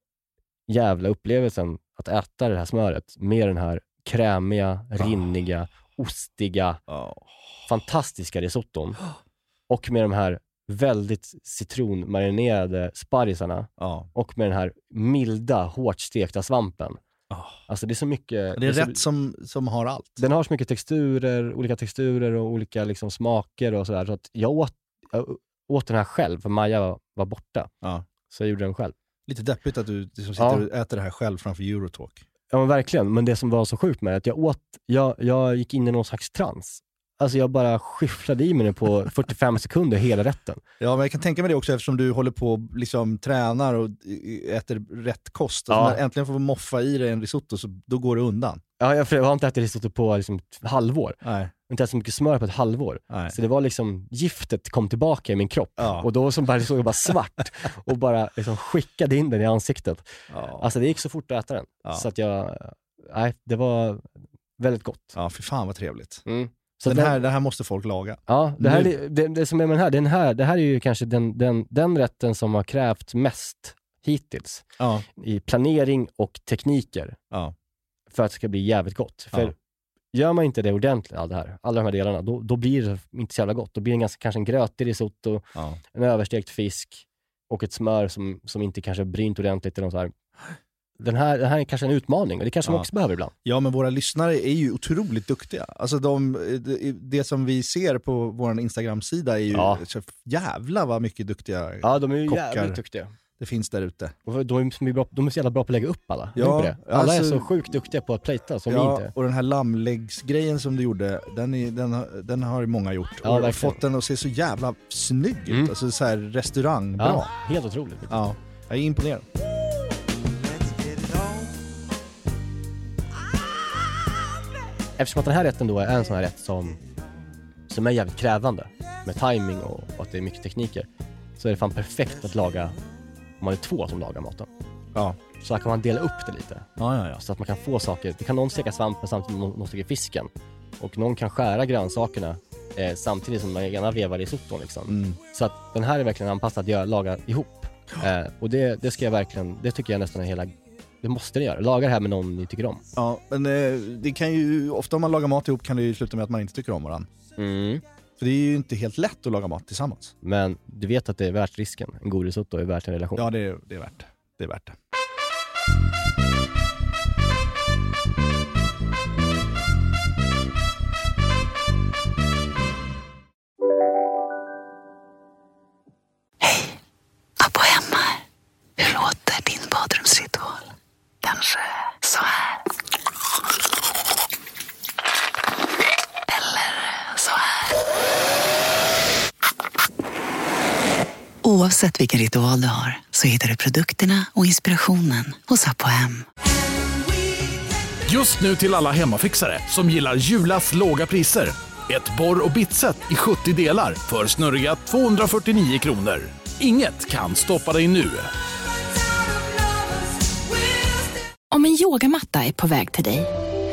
jävla upplevelsen att äta det här smöret med den här krämiga, rinniga, ostiga, fantastiska risotton och med de här väldigt citronmarinerade sparrisarna Ja. och med den här milda, hårt stekta svampen. Ah. Alltså det är så mycket... Det är så, rätt som, som har allt. Den har så mycket texturer, olika texturer och olika liksom smaker och sådär. Så att jag åt, jag åt den här själv, för Maja var, var borta. Ja. Så jag gjorde den själv. Lite deppigt att du liksom sitter Ja. och äter det här själv framför Eurotalk. Ja men verkligen, men det som var så sjukt med det, att jag åt, jag, jag gick in i någon slags trans. Alltså jag bara skyfflade i mig det på 45 sekunder, hela rätten. Ja, men jag kan tänka mig det också eftersom du håller på och liksom tränar och äter rätt kost. Och Ja. så när äntligen får moffa i dig en risotto, så då går det undan. Ja, jag, jag har inte ätit risotto på liksom ett halvår. Nej. Inte ätit så mycket smör på ett halvår. Nej. Så det var liksom, giftet kom tillbaka i min kropp. Ja. Och då som bara, såg jag bara svart och bara liksom skickade in den i ansiktet. Ja. Alltså det gick så fort att äta den. Ja. Så att jag, nej, det var väldigt gott. ja, för fan vad trevligt. Mm. Så Den den- här, det här måste folk laga. Ja, det, här, är- det, det som är med den här, den här, det här är ju kanske den, den, den rätten som har krävt mest hittills i planering och tekniker för att det ska bli jävligt gott. För. Gör man inte det ordentligt, all det här, alla de här delarna, då, då blir det inte så jävla gott. Då blir det en ganska, kanske en grötig risotto, Ja. en överstekt fisk och ett smör som, som inte kanske brynt ordentligt. Eller något så här. Den, här, den här är kanske en utmaning och det kanske man Ja. också behöver ibland. Ja, men våra lyssnare är ju otroligt duktiga. Alltså de, det, det som vi ser på vår Instagram-sida är ju, Ja. jävla vad mycket duktiga Ja, de är ju Kockar. jävligt duktiga. Det finns där ute. Och de är, så bra, de är så jävla bra på att lägga upp alla. Ja, det? Alla är alltså- så sjukt duktiga på att plata som vi Ja, inte är. och den här lammläggsgrejen som du gjorde, den, är, den, har- den har många gjort. Ja, och verkligen. fått den att se så jävla snygg ut. Mm. Alltså så här restaurangbra. Ja, Ja. helt otroligt. ja. Jag är imponerad. Eftersom att den här rätten då är en sån här rätt som, som är jävligt krävande med timing och, och att det är mycket tekniker, så är det fan perfekt att laga om man är två som lagar maten. Ja. Så här kan man dela upp det lite, Ja, ja, ja. så att man kan få saker. Det kan någon steka svampen samtidigt som någon, någon steker fisken. Och någon kan skära grönsakerna eh, samtidigt som den ena vevar risotton liksom. Mm. Så att den här är verkligen anpassad att laga ihop. Eh, och det, det ska jag verkligen, det tycker jag nästan är hela, det måste ni göra. Laga det här med någon ni tycker om. ja men eh, det kan ju, ofta om man lagar mat ihop kan det ju sluta med att man inte tycker om varandra. Mm. För det är ju inte helt lätt att laga mat tillsammans. Men du vet att det är värt risken. En god risotto är värt en relation. Ja, det är, det är värt det. Det är värt det. Abbo hemma här. Hur låter din badrumsritual? Kanske så här? Eller så här? Oavsett vilken ritual du har så hittar du produkterna och inspirationen hos Abbo Hem. Just nu till alla hemmafixare som gillar Julas låga priser. Ett borr och bitset i 70 delar för snurriga 249 kronor. Inget kan stoppa dig nu. Om en yogamatta är på väg till dig,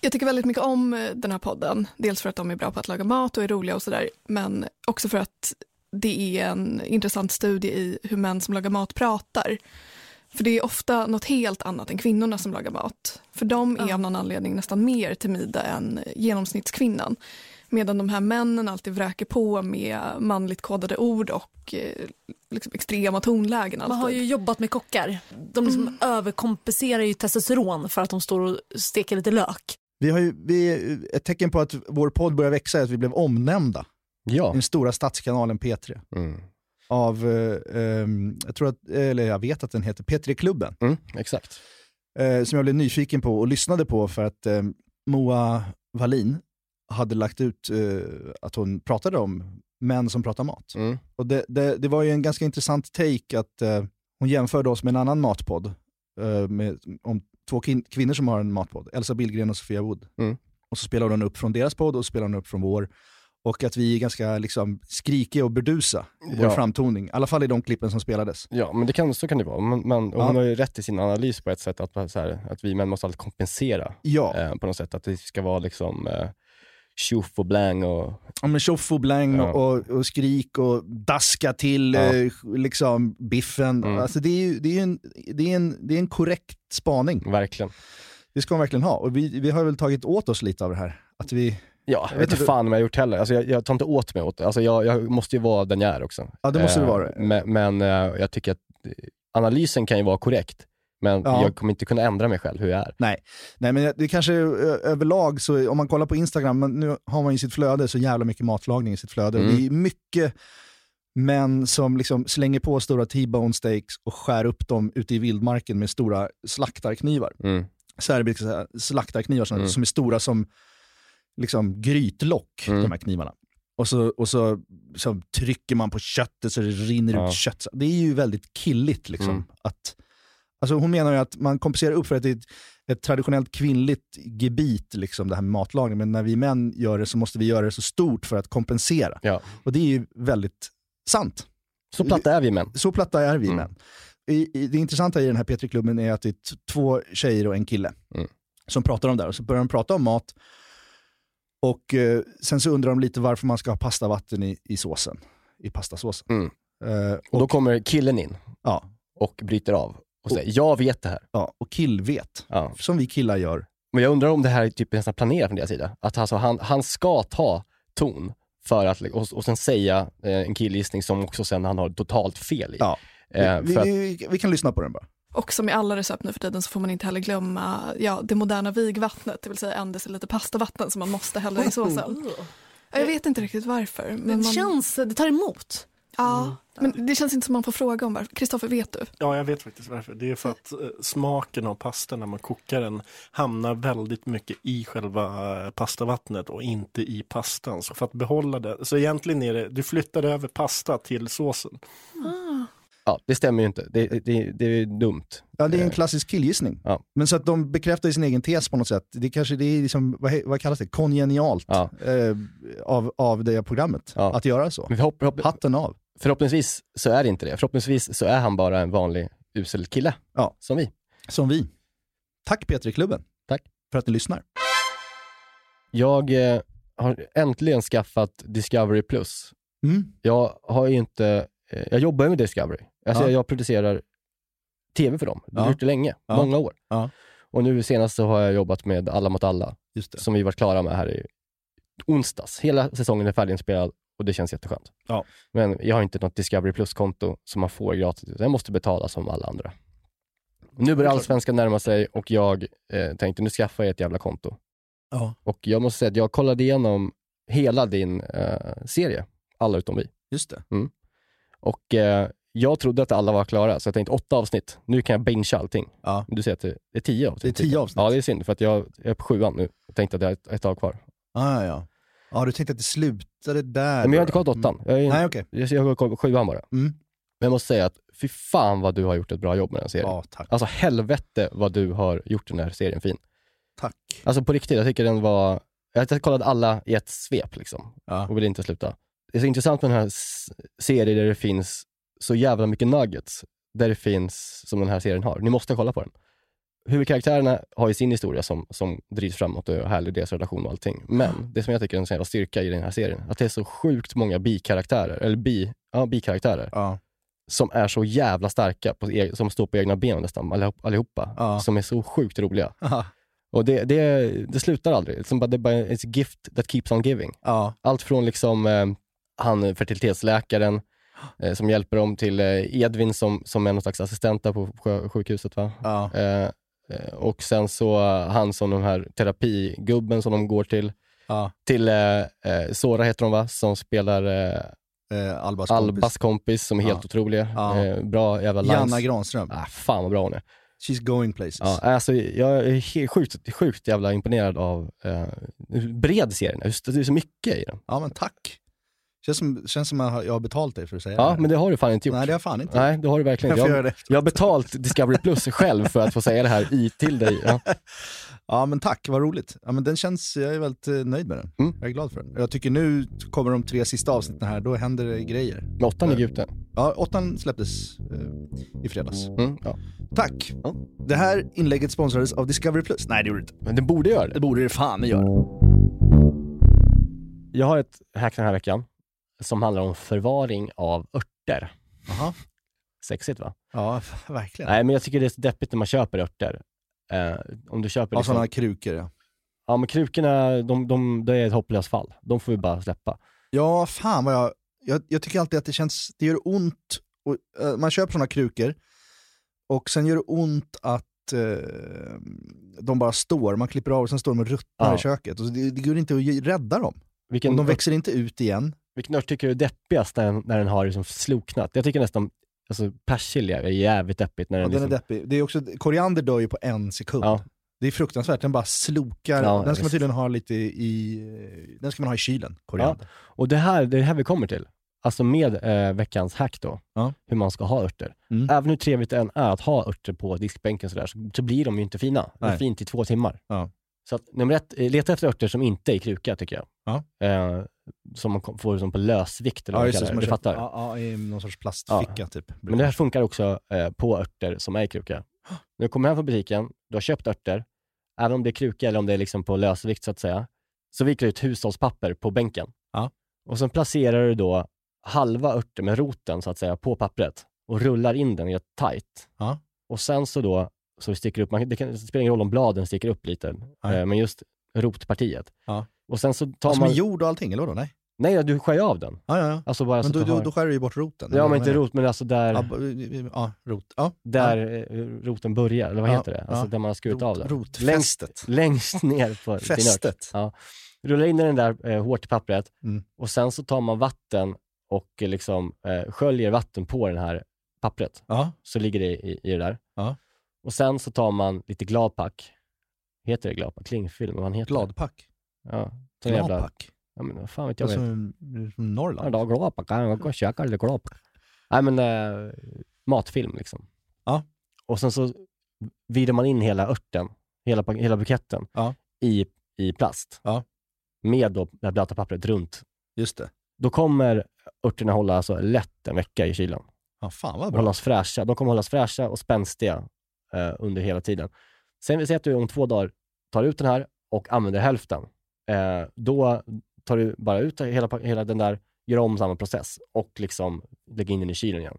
Jag tycker väldigt mycket om eh, den här podden. Dels för att de är bra på att laga mat och är roliga och sådär. Men också för att det är en intressant studie i hur män som lagar mat pratar. För det är ofta något helt annat än kvinnorna som lagar mat. För de är av någon anledning nästan mer timida än genomsnittskvinnan. Medan de här männen alltid vräker på med manligt kodade ord och eh, liksom extrema tonlägen. Man har alltid. ju jobbat med kockar. De liksom Mm. överkompenserar ju testosteron för att de står och steker lite lök. Vi har ju, vi, ett tecken på att vår podd börjar växa är att vi blev omnämnda Ja. den stora stadskanalen P3. Mm. Av, eh, ehm, jag, tror att, eller jag vet att den heter P3-klubben. Mm, exakt. Eh, som jag blev nyfiken på och lyssnade på för att eh, Moa Wallin hade lagt ut eh, att hon pratade om män som pratar mat. Mm. Och det, det, det var ju en ganska intressant take att eh, hon jämförde oss med en annan matpodd. Eh, med, om två kvinnor som har en matpodd, Elsa Billgren och Sofia Wood. Mm. Och så spelar hon upp från deras podd och så spelar hon upp från vår. Och att vi är ganska liksom, skrikiga och burdusa i vår Ja. framtoning. I alla fall i de klippen som spelades. Ja, men det kan, så kan det vara. Men, men, Ja. Hon har ju rätt i sin analys på ett sätt, att, här, att vi män måste alltid kompensera Ja. eh, på något sätt. Att det ska vara liksom eh, tjoff och blang och... Ja, men tjoff och bläng Ja. och, och skrik och daska till Ja. eh, liksom biffen. Mm. Alltså det, är ju, det, är en, det, är en, det är en korrekt spaning. Verkligen. Det ska man verkligen ha. Och vi, vi har väl tagit åt oss lite av det här. Att vi, Ja, jag vet inte fan om jag har gjort heller. Alltså, jag, jag tar inte åt mig åt det. Alltså, jag, jag måste ju vara den jag är också. Ja, det måste du Eh, vara. Men, men eh, jag tycker att analysen kan ju vara korrekt. Men Ja. jag kommer inte kunna ändra mig själv hur jag är. Nej, Nej men det kanske överlag, så om man kollar på Instagram, men nu har man i sitt flöde så jävla mycket matlagning i sitt flöde. Mm. Det är mycket män som liksom slänger på stora T-bone steaks och skär upp dem ute i vildmarken med stora slaktarknivar. Mm. Serbiska slaktarknivar som, Mm. som är stora som liksom grytlock, Mm. de här knivarna. Och så, och så, så trycker man på köttet så det rinner Ja. ut kött. Det är ju väldigt killigt. Liksom, Mm. att, alltså hon menar ju att man kompenserar upp för att det är ett, ett traditionellt kvinnligt gebit, liksom, det här med matlagning. Men när vi män gör det så måste vi göra det så stort för att kompensera. Ja. Och det är ju väldigt sant. Så platta är vi män. Så platta är vi Mm. män. I, i, det intressanta i den här P3-klubben är att det är två tjejer och en kille Mm. som pratar om det här. Och så börjar de prata om mat. Och eh, sen så undrar de lite varför man ska ha pastavatten i, i såsen. I pastasåsen. Mm. Eh, Och då kommer killen in ja, och bryter av och säger jag vet det här. ja, och killvet. Ja. Som vi killar gör. Men jag undrar om det här är typ nästan planerat från deras sida. Att alltså han, han ska ta ton för att, och, och sen säga eh, en killgissning som också sen han har totalt fel i. Ja. Eh, vi, att, vi, vi kan lyssna på den bara. Och som i alla recept nu för tiden så får man inte heller glömma ja, det moderna vigvattnet, det vill säga en deciliter pastavatten som man måste hälla i såsen. Ja, Jag vet inte riktigt varför. Men Det man, känns, det tar emot. Ja, men det känns inte som man får fråga om varför. Kristoffer, vet du? Ja, jag vet faktiskt varför. Det är för att eh, smaken av pasta när man kokar den hamnar väldigt mycket i själva eh, pastavattnet och inte i pastan. Så för att behålla det, så egentligen är det, du flyttar över pasta till såsen. ja, det stämmer ju inte. Det, det, det är dumt. Ja, det är en klassisk killgissning. Ja. Men så att de bekräftar sin egen tes på något sätt. Det kanske det är liksom, vad, vad kallas det, kongenialt Ja. eh, av, av det programmet. Ja. Att göra så. Förhopp, förhopp, Hatten av. förhoppningsvis så är det inte det. Förhoppningsvis så är han bara en vanlig usel kille. Ja. Som vi. Som vi. Tack P3-klubben. Tack. För att ni lyssnar. Jag eh, har äntligen skaffat Discovery Plus. Mm. Jag har ju inte, eh, jag jobbar ju med Discovery. Alltså Ja. jag, jag producerar tv för dem. Det har Ja. gjort det länge, Ja. många år. Ja. Och nu senast så har jag jobbat med Alla mot alla, som vi varit klara med här i onsdags. Hela säsongen är färdiginspelad och det känns jätteskönt. Ja. Men jag har inte något Discovery Plus-konto som man får gratis. Jag måste betala som alla andra. Nu börjar allsvenskan närma sig och jag eh, tänkte nu skaffar jag ett jävla konto. Ja. Och jag måste säga att jag kollade igenom hela din eh, serie, alla utom vi. Just det. Och eh, jag trodde att alla var klara, så jag tänkte åtta avsnitt. Nu kan jag bingea allting. Ja. Men Du säger att det är tio avsnitt. Det är tio avsnitt. Ja, det är synd, för att jag är på sjuan nu. Jag tänkte att jag har ett, ett tag kvar. Ah, ja. ja, du tänkte att det slutade där. Men jag har inte kollat åttan. Jag, är, Nej, okej. jag, jag på sjuan bara. Mm. Men jag måste säga att fy fan vad du har gjort ett bra jobb med den serien. Ja, tack. Alltså helvete vad du har gjort den här serien fin. Tack. Alltså på riktigt, jag tycker den var... Jag kollade alla i ett svep liksom Ja. och ville inte sluta. Det är så intressant med den här serien där det finns så jävla mycket nuggets, där det finns, som den här serien har. Ni måste kolla på den. Huvudkaraktärerna har ju sin historia som, som drivs framåt och är härlig, deras relation och allting. Men det som jag tycker är en sån jävla styrka i den här serien, att det är så sjukt många bikaraktärer, eller bi, ja, bikaraktärer, Ja. som är så jävla starka, på, e- som står på egna ben nästan, allihop- allihopa, Ja. som är så sjukt roliga. Ja. Och det, det, det slutar aldrig. Liksom bara, det är bara it's a gift that keeps on giving. Allt från liksom eh, han fertilitetsläkaren eh, som hjälper dem till eh, Edvin som, som är någon slags assistent där på sjukhuset. Va? Ja. Eh, och sen så han som den här terapigubben som de går till. Ja. Till eh, eh, Sora heter hon va, som spelar eh, Eh, Albas, Albas kompis som är Ja. helt otroliga. Ja. Eh, bra jävla lines. Janna Granström. Ah, fan vad bra hon är. She's going places. Ja, alltså, jag är sjukt, sjukt jävla imponerad av hur bred serien är. Det är så mycket i den. Ja, men tack. Känns som, känns som att jag har betalt dig för att säga det Ja, här. men det har du fan inte gjort. Nej, det har jag fan inte Nej, det har du verkligen Jag inte. Jag, det jag har betalt Discovery Plus själv för att få säga det här i, till dig. Ja. Ja, men tack, vad roligt. Ja, men den känns, jag är väldigt eh, nöjd med den. Mm. Jag är glad för den. Jag tycker nu kommer de tre sista avsnitten här, då händer det grejer. Men åttan ligger ute. Ja, åttan släpptes eh, i fredags. Mm, ja. Tack! Det här inlägget sponsrades av Discovery Plus. Nej, det gjorde det inte. Men det borde göra det. Det borde det fan göra. Jag har ett hack den här veckan som handlar om förvaring av örter. Jaha. Sexigt va? Ja, verkligen. Nej, men jag tycker det är så deppigt när man köper örter. Eh, om du köper Ja, liksom, sådana krukor ja. Ja, men krukorna, de, de, det är ett hopplöst fall. De får vi bara släppa. Ja, fan vad jag, jag... Jag tycker alltid att det känns... Det gör ont. Och, eh, man köper sådana krukor Och sen gör det ont att eh, de bara står, man klipper av och sen står de och ruttnar Ja. i köket. Och det, det går inte att rädda dem. Vilken, Och de växer inte ut igen. Vilken ört tycker du är deppigast när, när den har liksom sloknat? Jag tycker nästan, alltså persilja är jävligt deppigt när Ja, den, den är liksom, deppig. Det är också, koriander dör ju på en sekund. Ja. Det är fruktansvärt, den bara slokar. Ja, den ska man tydligen ha lite i, den ska man ha i kylen, koriander. Och det här, det är här vi kommer till. Alltså med eh, veckans hack då, Ja. hur man ska ha örter. Mm. Även hur trevligt det än är att ha örter på diskbänken sådär, så, så blir de ju inte fina. Det är Nej. fint i två timmar. Ja. Så att, nummer ett, eh, leta efter örter som inte är i kruka tycker jag. Ja. Eh, som man får som på lösvikt eller Ja, vad det, som Du fattar? ja, ja, i någon sorts plastficka typ. Men det här funkar också eh, på örter som är i kruka. När du kommer hem från butiken, du har köpt örter, även om det är kruka eller om det är liksom på lösvikt så att säga, så viker du ut hushållspapper på bänken. Ja. Och sen placerar du då halva örten med roten så att säga på pappret och rullar in den rätt tight. Ja. Och sen så då, det sticker upp, man, det, kan, det spelar ingen roll om bladen sticker upp lite, eh, men just rotpartiet. Ja. Och sen så tar Alltså man... med jord och allting, eller vadå? Nej? Nej, ja, du skär ju av den. Ja, ja, ja. Alltså bara Men då, har... då skär du ju bort roten. Ja, men inte rot, men alltså där... Ja, ja, rot. Ja. Där eh, roten börjar, eller vad Ja, heter det? Alltså ja. där man har skurit av den. Rotfästet. Längst, längst ner på. Fästet. Ja. Rullar in den där eh, hårt i pappret Mm. och sen så tar man vatten och eh, liksom eh, sköljer vatten på den här pappret. Ja. Så ligger det i, i det där. Och sen så tar man lite gladpack. Heter det gladpack? Klingfilm? Vad han heter Gladpack. Ja. Jävla- Gladpack. Ja men vad fan vet jag. Alltså, vet. som Norrland. Ja, gladpack. Jag och käkar lite gladpack. Nej men eh, matfilm liksom. Ja. Och sen så vrider man in hela örten, hela, hela buketten Ja. i, i plast. Ja. Med då det här blöta pappret runt. Just det. Då kommer örterna hålla alltså lätt en vecka i kylen. Ja, fan vad bra. hållas fräscha. De kommer hållas fräscha och spänstiga eh, under hela tiden. Sen vi säger att du om två dagar tar ut den här och använder hälften. Eh, då tar du bara ut hela, hela den där, gör om samma process och liksom lägger in den i kylen igen.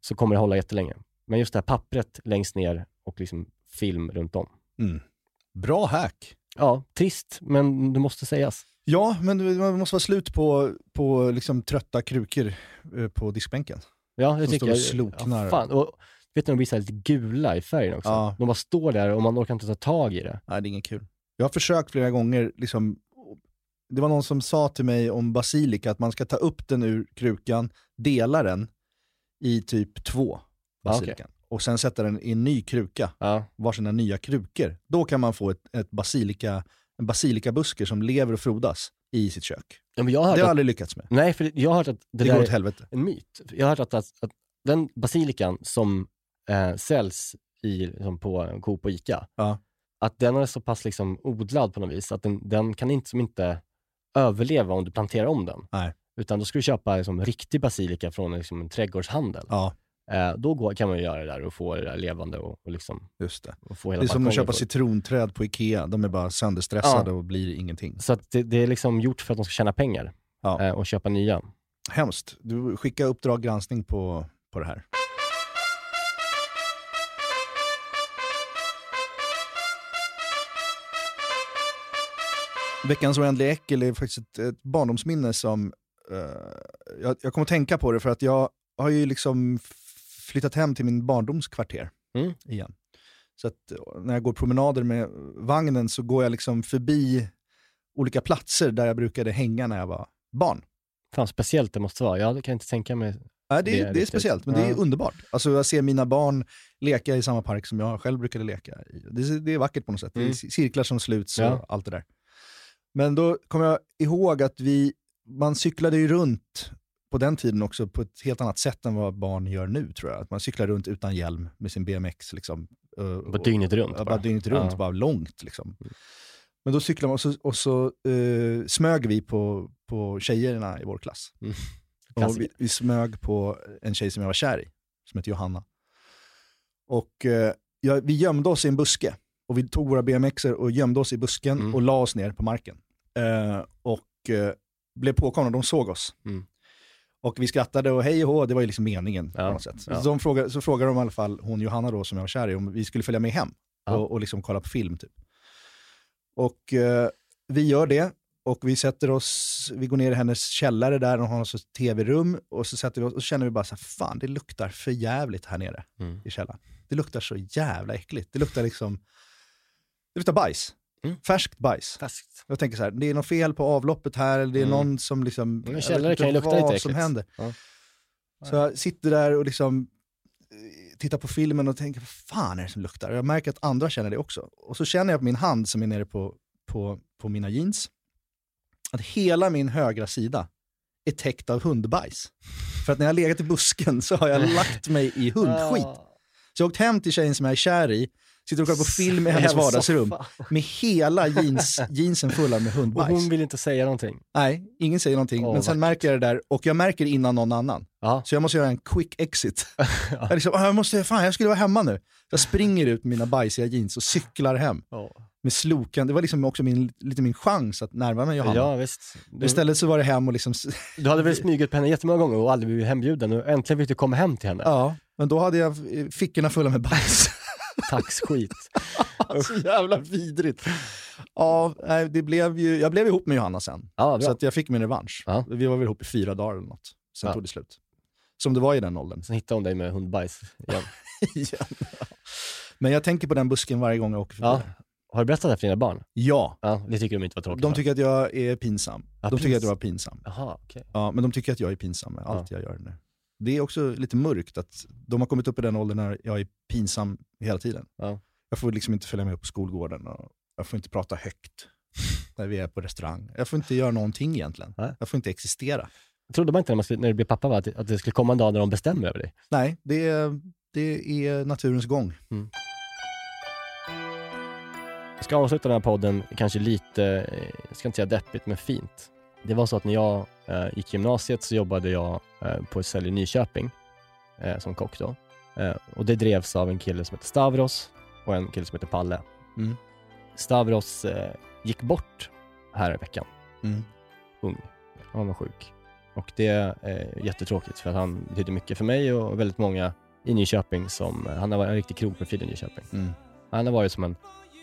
Så kommer det hålla jättelänge. Men just det här pappret längst ner och liksom film runt om. Mm. Bra hack. Ja, trist, men det måste sägas. Ja, men det måste vara slut på, på liksom trötta krukor eh, på diskbänken. Ja, det Som tycker står jag. och sloknar. Ja, fan. Och, vet du, de blir så här lite gula i färgen också. Ja. De bara står där och man orkar inte ta tag i det. Nej, det är inget kul. Jag har försökt flera gånger, liksom, det var någon som sa till mig om basilika att man ska ta upp den ur krukan, dela den i typ två basilikan. Och sen sätta den i en ny kruka, Ja. varsina nya krukor. Då kan man få ett, ett basilika, en basilikabuske som lever och frodas i sitt kök. Ja, men jag har Det har jag aldrig lyckats med. Nej, för jag har hört att det, Det, där går är åt helvete. en myt. Jag har hört att, att, att den basilikan som eh, säljs i, liksom på Coop och Ica, Ja. att den är så pass liksom odlad på något vis, att den, den kan inte, som inte överleva om du planterar om den. Nej. Utan då ska du köpa liksom, riktig basilika från liksom, en trädgårdshandel. Ja, Eh, då går, kan man göra det där och få det där levande och, och, liksom, just det. och få hela Det är som att köpa citronträd på Ikea. De är bara sönderstressade Ja. och blir ingenting. Så det, det är liksom gjort för att de ska tjäna pengar Ja. eh, och köpa nya. Hemskt. Du skickar uppdrag granskning på, på det här. Veckans oändliga äckel är faktiskt ett, ett barndomsminne som eh, jag, jag kommer att tänka på det för att jag har ju liksom flyttat hem till min barndomskvarter Mm. igen. Så att eh, när jag går promenader med vagnen så går jag liksom förbi olika platser där jag brukade hänga när jag var barn. Fan speciellt det måste vara. Jag kan inte tänka mig Ja, det, Det är, det är speciellt, men det är Ja. underbart. Alltså, jag ser mina barn leka i samma park som jag själv brukade leka i. Det, är- det är vackert på något sätt. Det Mm. är cirklar som sluts och Ja. allt det där. Men då kommer jag ihåg att vi, man cyklade ju runt på den tiden också på ett helt annat sätt än vad barn gör nu tror jag. Att man cyklar runt utan hjälm med sin BMX. Liksom, och- Bara dygnet runt bara bara. dygnet runt, Ja. bara långt. Liksom. Men då cyklade man och så, och så eh, smög vi på, på tjejerna i vår klass. Mm. Och vi, vi smög på en tjej som jag var kär i, som heter Johanna. Och eh, ja, vi gömde oss i en buske. Och vi tog våra BMXer och gömde oss i busken Mm. och la oss ner på marken. Eh, och eh, blev påkomna, de såg oss. Mm. Och vi skrattade och hej och hå, det var ju liksom meningen på Ja, något sätt. ja. Så, de frågade, så frågade de i alla fall hon Johanna då som jag var kär i om vi skulle följa med hem Ja. och, och liksom kolla på film typ. Och eh, vi gör det och vi sätter oss, vi går ner i hennes källare där, och har något tv-rum. Och så sätter vi oss och känner vi bara så här, fan det luktar för jävligt här nere Mm. i källaren. Det luktar så jävla äckligt. Det luktar liksom, det luktar bajs. Mm. Färskt bajs. Färskt. Jag tänker så här, det är något fel på avloppet här, eller det är Mm. någon som liksom... Vet källare kan ju lukta lite som äckligt. händer. Ja. Så jag sitter där och liksom eh, tittar på filmen och tänker, vad fan är det som luktar? Och jag märker att andra känner det också. Och så känner jag på min hand som är nere på, på, på mina jeans, att hela min högra sida är täckt av hundbajs. För att när jag har legat i busken så har jag lagt mig i hundskit. Så jag har åkt hem till tjejen som jag är kär i, sitter och kollar på film i hennes vardagsrum med hela jeans, jeansen fulla med Och hundbajs. hon vill inte säga någonting. Nej, ingen säger någonting. Åh, men sen vackert. märker jag det där och jag märker innan någon annan. Ja. Så jag måste göra en quick exit. jag, liksom, "Ah, jag, måste, fan, jag skulle vara hemma nu. Jag springer ut med mina bajsiga jeans och cyklar hem. Med slokan. Det var liksom också min, lite min chans att närma mig Johanna. Ja, visst. Du- Istället så var det hem och liksom... Du hade väl smugit på henne jättemånga gånger och aldrig blivit hembjuden och äntligen fick du komma hem till henne. Ja, men då hade jag eh, fickorna fulla med bajs. Taxskit. så jävla vidrigt. Ja, det blev ju, jag blev ihop med Johanna sen. Ja, så att jag fick min revansch. Vi var väl ihop i fyra dagar eller något. Sen Ja. tog det slut. Som det var i den åldern. Sen hittade hon dig med hundbajs igen. Igen. Men jag tänker på den busken varje gång jag åker förbi. Ja. Har du berättat det för dina barn? Ja. Ja, det tycker de inte var tråkigt. De tycker att jag är pinsam. Ja, de tycker pins- att jag var pinsam. Jaha, okej. Ja, men de tycker att jag är pinsam med allt jag gör nu. Det är också lite mörkt att de har kommit upp i den åldern när jag är pinsam hela tiden. Ja. Jag får liksom inte följa med på skolgården och jag får inte prata högt när vi är på restaurang. Jag får inte göra någonting egentligen. Jag får inte existera. Trodde man inte när, man skulle, när du blev pappa va, att, att det skulle komma en dag när de bestämmer över dig. Nej, det är, det är naturens gång. Jag ska avsluta den här podden kanske lite, eh, jag ska inte säga deppigt, men fint. Det var så att när jag eh, gick gymnasiet så jobbade jag eh, på ett ställe i Nyköping eh, som kock då. Eh, och det drevs av en kille som heter Stavros och en kille som heter Palle. Mm. Stavros eh, gick bort här i veckan. Mm. Ung. Han var sjuk. Och det är jättetråkigt för att han betydde mycket för mig och väldigt många i Nyköping som, han har varit en riktig krogprofil i Nyköping. Mm. Han har varit som en,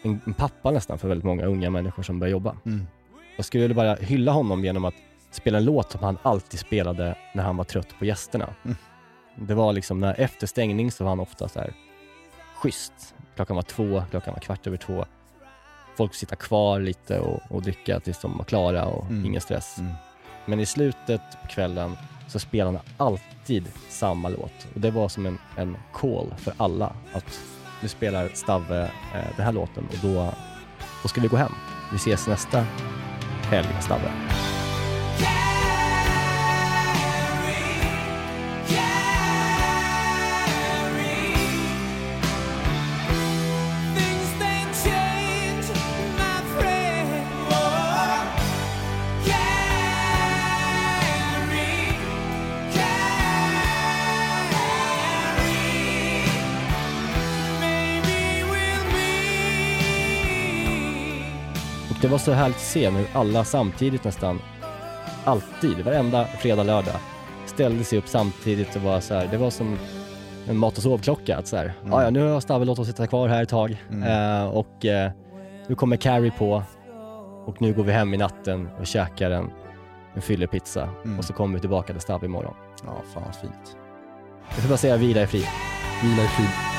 en, en pappa nästan för väldigt många unga människor som börjar jobba. Mm. Jag skulle bara hylla honom genom att spela en låt som han alltid spelade när han var trött på gästerna. Mm. Det var liksom när efter stängning så var han ofta så här schysst. Klockan var två, klockan var kvart över två. Folk sitta kvar lite och, och dricka tills de var klara och Mm. ingen stress. Mm. Men i slutet på kvällen så spelade han alltid samma låt. Och det var som en, en call för alla att nu spelar Stavve eh, den här låten och då, då ska vi gå hem. Vi ses nästa helg, snabbare. Var så härligt att se hur alla samtidigt nästan, alltid, varenda fredag, lördag, ställde sig upp samtidigt och var så här, det var som en mat och sovklocka. Att så här, Mm. "Ja, ja, nu har Stavve låtit oss sitta kvar här ett tag Mm. eh, och eh, nu kommer Carrie på och nu går vi hem i natten och käkar en, en fyllepizza Mm. och så kommer vi tillbaka till Stavve imorgon. Ja, fan vad fint. Jag får bara säga vila i frid. Vila i frid.